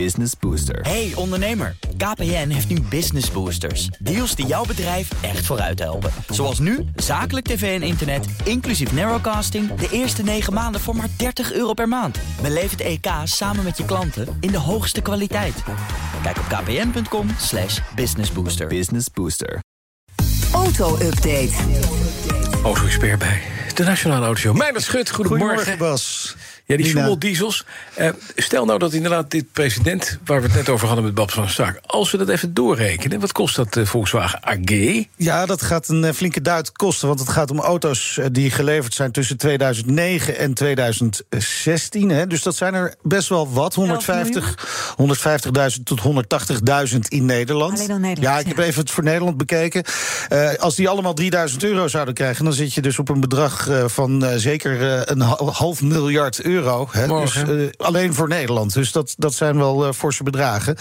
Business Booster. Hey ondernemer, KPN heeft nu Business Boosters. Deals die jouw bedrijf echt vooruit helpen. Zoals nu, zakelijk tv en internet, inclusief narrowcasting... de eerste 9 maanden voor maar 30 euro per maand. Beleef het EK samen met je klanten in de hoogste kwaliteit. Kijk op kpn.com slash businessbooster. Business Booster. Auto-update. Auto-expert bij de Nationale Autoshow. Meijner Schut, goedemorgen. Goedemorgen, Bas. Ja, die schommeldiesels. Eh, stel nou dat inderdaad dit president, waar we het net over hadden met Babs van Staak... als we dat even doorrekenen, wat kost dat eh, Volkswagen AG? Ja, dat gaat een eh, flinke duit kosten. Want het gaat om auto's die geleverd zijn tussen 2009 en 2016. Hè. Dus dat zijn er best wel wat. 150, 150.000 tot 180.000 in Nederland. Alleen al Nederland, ja, ik heb even het voor Nederland bekeken. Eh, als die allemaal 3000 euro zouden krijgen... dan zit je dus op een bedrag eh, van eh, zeker een ha- half miljard euro. Hè. Dus, eh, alleen voor Nederland. Dus dat, dat zijn wel eh, forse bedragen.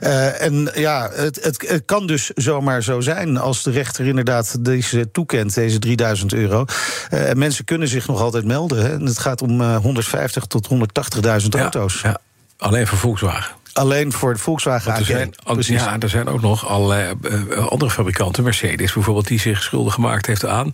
Eh, en ja, het, het, het kan dus zomaar zo zijn als de rechter inderdaad deze toekent, deze 3000 euro. En mensen kunnen zich nog altijd melden. Hè. En het gaat om eh, 150 tot 180.000 auto's. Ja, alleen voor Volkswagen. Alleen voor de Volkswagen er zijn, Precies. ja, er zijn ook nog allerlei eh, andere fabrikanten, Mercedes bijvoorbeeld, die zich schuldig gemaakt heeft aan.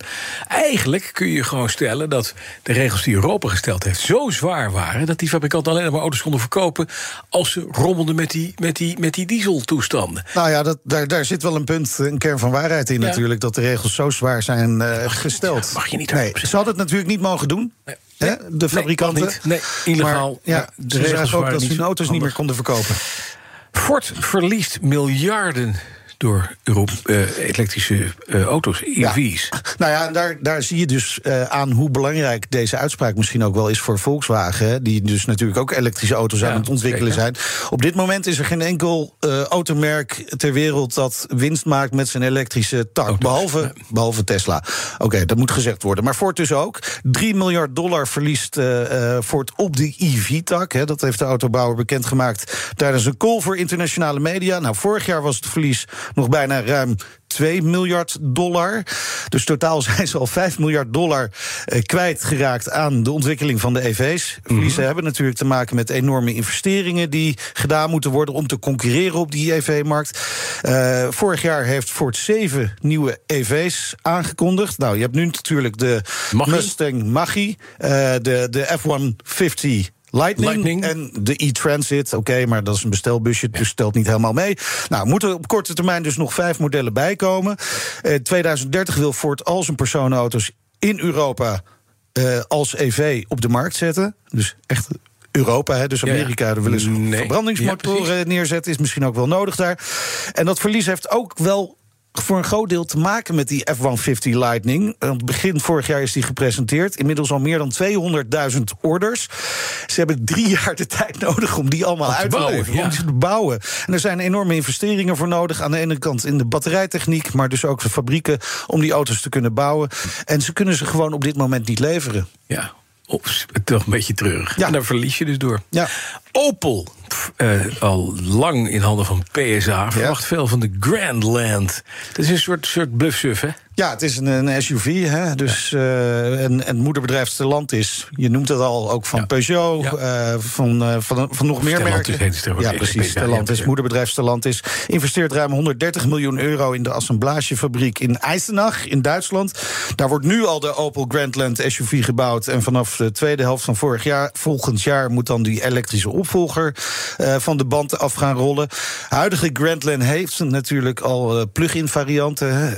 Eigenlijk kun je gewoon stellen dat de regels die Europa gesteld heeft zo zwaar waren dat die fabrikanten alleen maar auto's konden verkopen als ze rommelden met die, met die, met die dieseltoestanden. Nou ja, dat, daar, daar zit wel een punt, een kern van waarheid in Ja. natuurlijk... dat de regels zo zwaar zijn eh, gesteld. mag je niet nee. Ze hadden het natuurlijk niet mogen doen. Nee. Hè, Nee. de fabrikanten. niet. Nee, illegaal. Maar, ja, de ze zagen ook dat ze hun auto's niet meer konden verkopen. Ford verliest miljarden door Euro- eh, elektrische eh, auto's, EV's. Nou ja, daar, daar zie je dus eh, aan hoe belangrijk deze uitspraak misschien ook wel is voor Volkswagen. Die dus natuurlijk ook elektrische auto's Ja, aan het ontwikkelen zeker. zijn. Op dit moment is er geen enkel automerk ter wereld dat winst maakt met zijn elektrische tak. Behalve, behalve Tesla. Oké, dat moet gezegd worden. Maar Ford dus ook. 3 miljard dollar verliest Ford op de EV-tak. Dat heeft de autobouwer bekendgemaakt tijdens een call voor internationale media. Nou, vorig jaar was het verlies nog bijna ruim 2 miljard dollar. Dus totaal zijn ze al 5 miljard dollar eh, kwijtgeraakt aan de ontwikkeling van de EV's. Verliezen hebben natuurlijk te maken met enorme investeringen die gedaan moeten worden om te concurreren op die EV-markt. Eh, vorig jaar heeft Ford 7 nieuwe EV's aangekondigd. Nou, je hebt nu natuurlijk de. Mustang Mach-E, eh, de, de F-150. Lightning, Lightning. en de e-Transit. Oké, maar dat is een bestelbusje, dus stelt niet helemaal mee. Nou, moeten op korte termijn dus nog vijf modellen bijkomen. Eh 2030 wil Ford al zijn personenauto's in Europa eh, als EV op de markt zetten. Dus echt Europa, hè, dus ja. Amerika, daar willen ze Nee. verbrandingsmotoren Ja, neerzetten. Is misschien ook wel nodig daar. En dat verlies heeft ook wel voor een groot deel te maken met die F-150 Lightning. Want begin vorig jaar is die gepresenteerd. Inmiddels al meer dan 200.000 orders. Ze hebben drie jaar de tijd nodig om die allemaal uit te bouwen, ja. Om te bouwen. En er zijn enorme investeringen voor nodig. Aan de ene kant in de batterijtechniek, maar dus ook de fabrieken om die auto's te kunnen bouwen. En ze kunnen ze gewoon op dit moment niet leveren. Ja, ops, toch een beetje treurig. Ja. En daar verlies je dus door. Ja. Opel, eh, al lang in handen van PSA, verwacht veel van de Grandland. Dat is een soort, soort bluffsuf, hè? Ja, het is een, een SUV, hè? Dus, eh, en, en het moederbedrijf Stellantis, je noemt het al, ook van Ja. Peugeot, Ja. eh, van, eh, van, van nog meer merken. heet ja, Ja, precies, ja, ja, Stellantis, ja. moederbedrijf Stellantis, investeert ruim 130 miljoen euro in de assemblagefabriek in Eisenach in Duitsland. Daar wordt nu al de Opel Grandland SUV gebouwd en vanaf de tweede helft van vorig jaar, volgend jaar, moet dan die elektrische opvolger van de band af gaan rollen. Huidige Grandland heeft natuurlijk al plug-in varianten.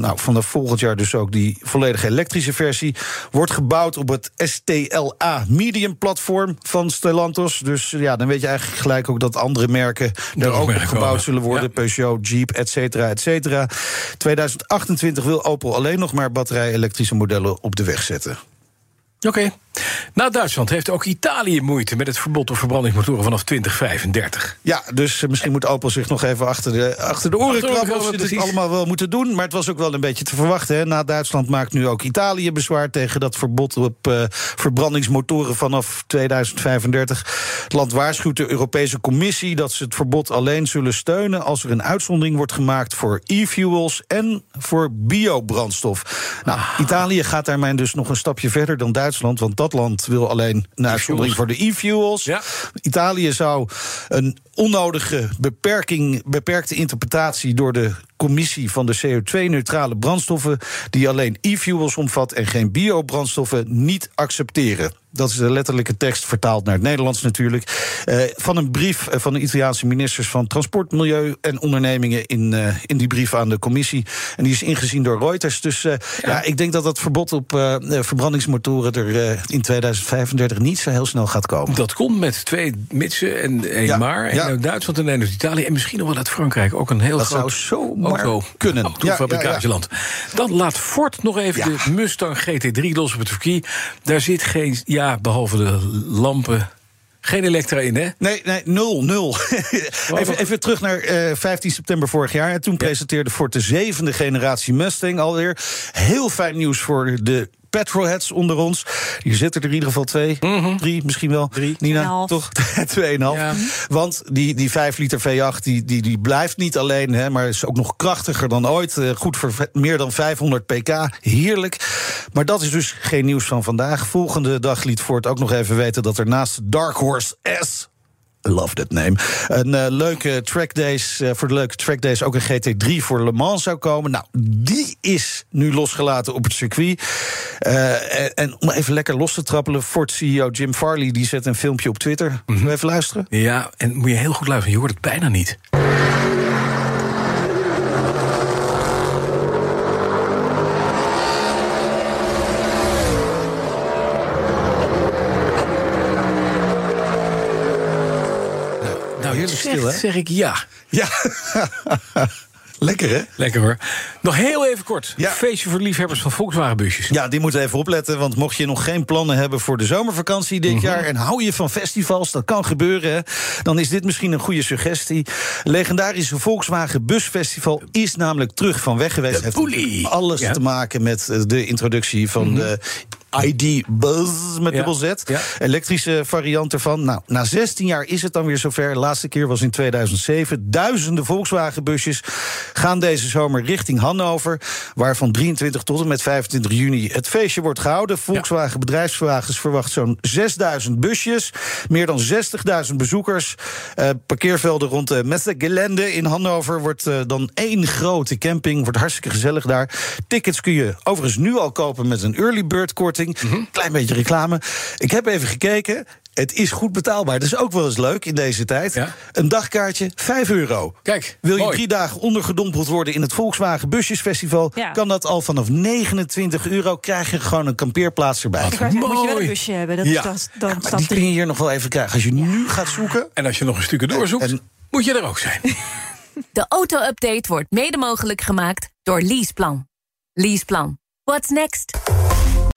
nou, vanaf volgend jaar dus ook die volledige elektrische versie. Wordt gebouwd op het STLA Medium platform van Stellantis. Dus ja, dan weet je eigenlijk gelijk ook dat andere merken er ook op gebouwd zullen worden. Ja. Peugeot, Jeep, et cetera, et cetera. 2028 wil Opel alleen nog maar batterij-elektrische modellen op de weg zetten. Oké. Na Duitsland heeft ook Italië moeite met het verbod op verbrandingsmotoren vanaf 2035. Ja, dus eh, misschien moet Opel zich nog even achter de, achter de oren krabben... of ze dit precies. allemaal wel moeten doen. Maar het was ook wel een beetje te verwachten. Hè. Na Duitsland maakt nu ook Italië bezwaar... tegen dat verbod op eh, verbrandingsmotoren vanaf 2035. Het land waarschuwt de Europese Commissie... dat ze het verbod alleen zullen steunen... als er een uitzondering wordt gemaakt voor e-fuels... en voor biobrandstof. Nou, Italië gaat daarmee dus nog een stapje verder dan Duitsland... want dat Dat land wil alleen een uitzondering voor de e-fuels. Ja. Italië zou een onnodige beperking, beperkte interpretatie door de commissie van de CO2-neutrale brandstoffen, die alleen e-fuels omvat en geen biobrandstoffen, niet accepteren. Dat is de letterlijke tekst vertaald naar het Nederlands natuurlijk. Eh, van een brief eh, van de Italiaanse ministers van Transport, Milieu en Ondernemingen in, eh, in die brief aan de commissie. En die is ingezien door Reuters. Dus ja. ik denk dat dat verbod op verbrandingsmotoren er in 2035 niet zo heel snel gaat komen. Dat komt met twee mitsen en één Ja, maar. En ja. uit Duitsland en uit Italië. En misschien nog wel uit Frankrijk. Ook een heel Dat groot zou zomaar auto, kunnen. autofabrikageland. Dan laat Ford nog even de Mustang GT3 los op het circuit. Daar zit geen, ja, behalve de lampen, geen elektra in, hè? Nee, nee, nul, nul. even, even terug naar eh, 15 september vorig jaar. En toen presenteerde Ford de zevende generatie Mustang alweer. Heel fijn nieuws voor de petrolheads onder ons. Hier zitten er in ieder geval twee, drie misschien wel. Drie. Nina, Tweeënhalf. toch? Tweeënhalf. Ja. Want die, die 5 liter V8 die, die, die blijft niet alleen, hè, maar is ook nog krachtiger dan ooit. Eh, goed voor meer dan 500 pk. Heerlijk. Maar dat is dus geen nieuws van vandaag. Volgende dag liet Ford ook nog even weten dat er naast Dark Horse S. I love that name. Een eh, leuke trackdays, eh, voor de leuke trackdays ook een GT3 voor Le Mans zou komen. Nou, die is nu losgelaten op het circuit. Eh, en, en om even lekker los te trappelen, Ford-CEO Jim Farley die zet een filmpje op Twitter. Zullen we even luisteren? Ja, en moet je heel goed luisteren. Je hoort het bijna niet. Stil, hè? zeg ik ja. Ja. Lekker, hè? Lekker hoor. Nog heel even kort. Ja. Feestje voor liefhebbers van Volkswagenbusjes. Ja, die moeten even opletten. Want mocht je nog geen plannen hebben voor de zomervakantie dit jaar. en hou je van festivals, dat kan gebeuren. Hè, dan is dit misschien een goede suggestie. Legendarische Volkswagen Busfestival is namelijk terug van weg geweest. De Heeft. Alles Ja. te maken met eh, de introductie van de. ID Buzz met Ja. dubbel Z. Ja. Elektrische variant ervan. Nou, na 16 jaar is het dan weer zover. De laatste keer was in 2007. Duizenden Volkswagen-busjes gaan deze zomer richting Hannover. Waar van 23 tot en met 25 juni het feestje wordt gehouden. Volkswagen Bedrijfswagens verwacht zo'n 6000 busjes. Meer dan 60.000 bezoekers. Eh, parkeervelden rond de Messegelände in Hannover wordt eh, dan één grote camping. Wordt hartstikke gezellig daar. Tickets kun je overigens nu al kopen met een early bird korting. Klein beetje reclame. Ik heb even gekeken. Het is goed betaalbaar. Dat is ook wel eens leuk in deze tijd. Ja. Een dagkaartje, 5 euro. Kijk, Wil je mooi. drie dagen ondergedompeld worden in het Volkswagen Busjesfestival... Ja. kan dat al vanaf 29 euro. Krijg je gewoon een kampeerplaats erbij. Ik wou zeggen, moet je wel een busje hebben. Dat, Ja. dan Maar stapt die kun je hier nog wel even krijgen. Als je nu gaat zoeken... En als je nog een stukje doorzoekt, En- moet je er ook zijn. De auto-update wordt mede mogelijk gemaakt door Leaseplan. Leaseplan. What's next?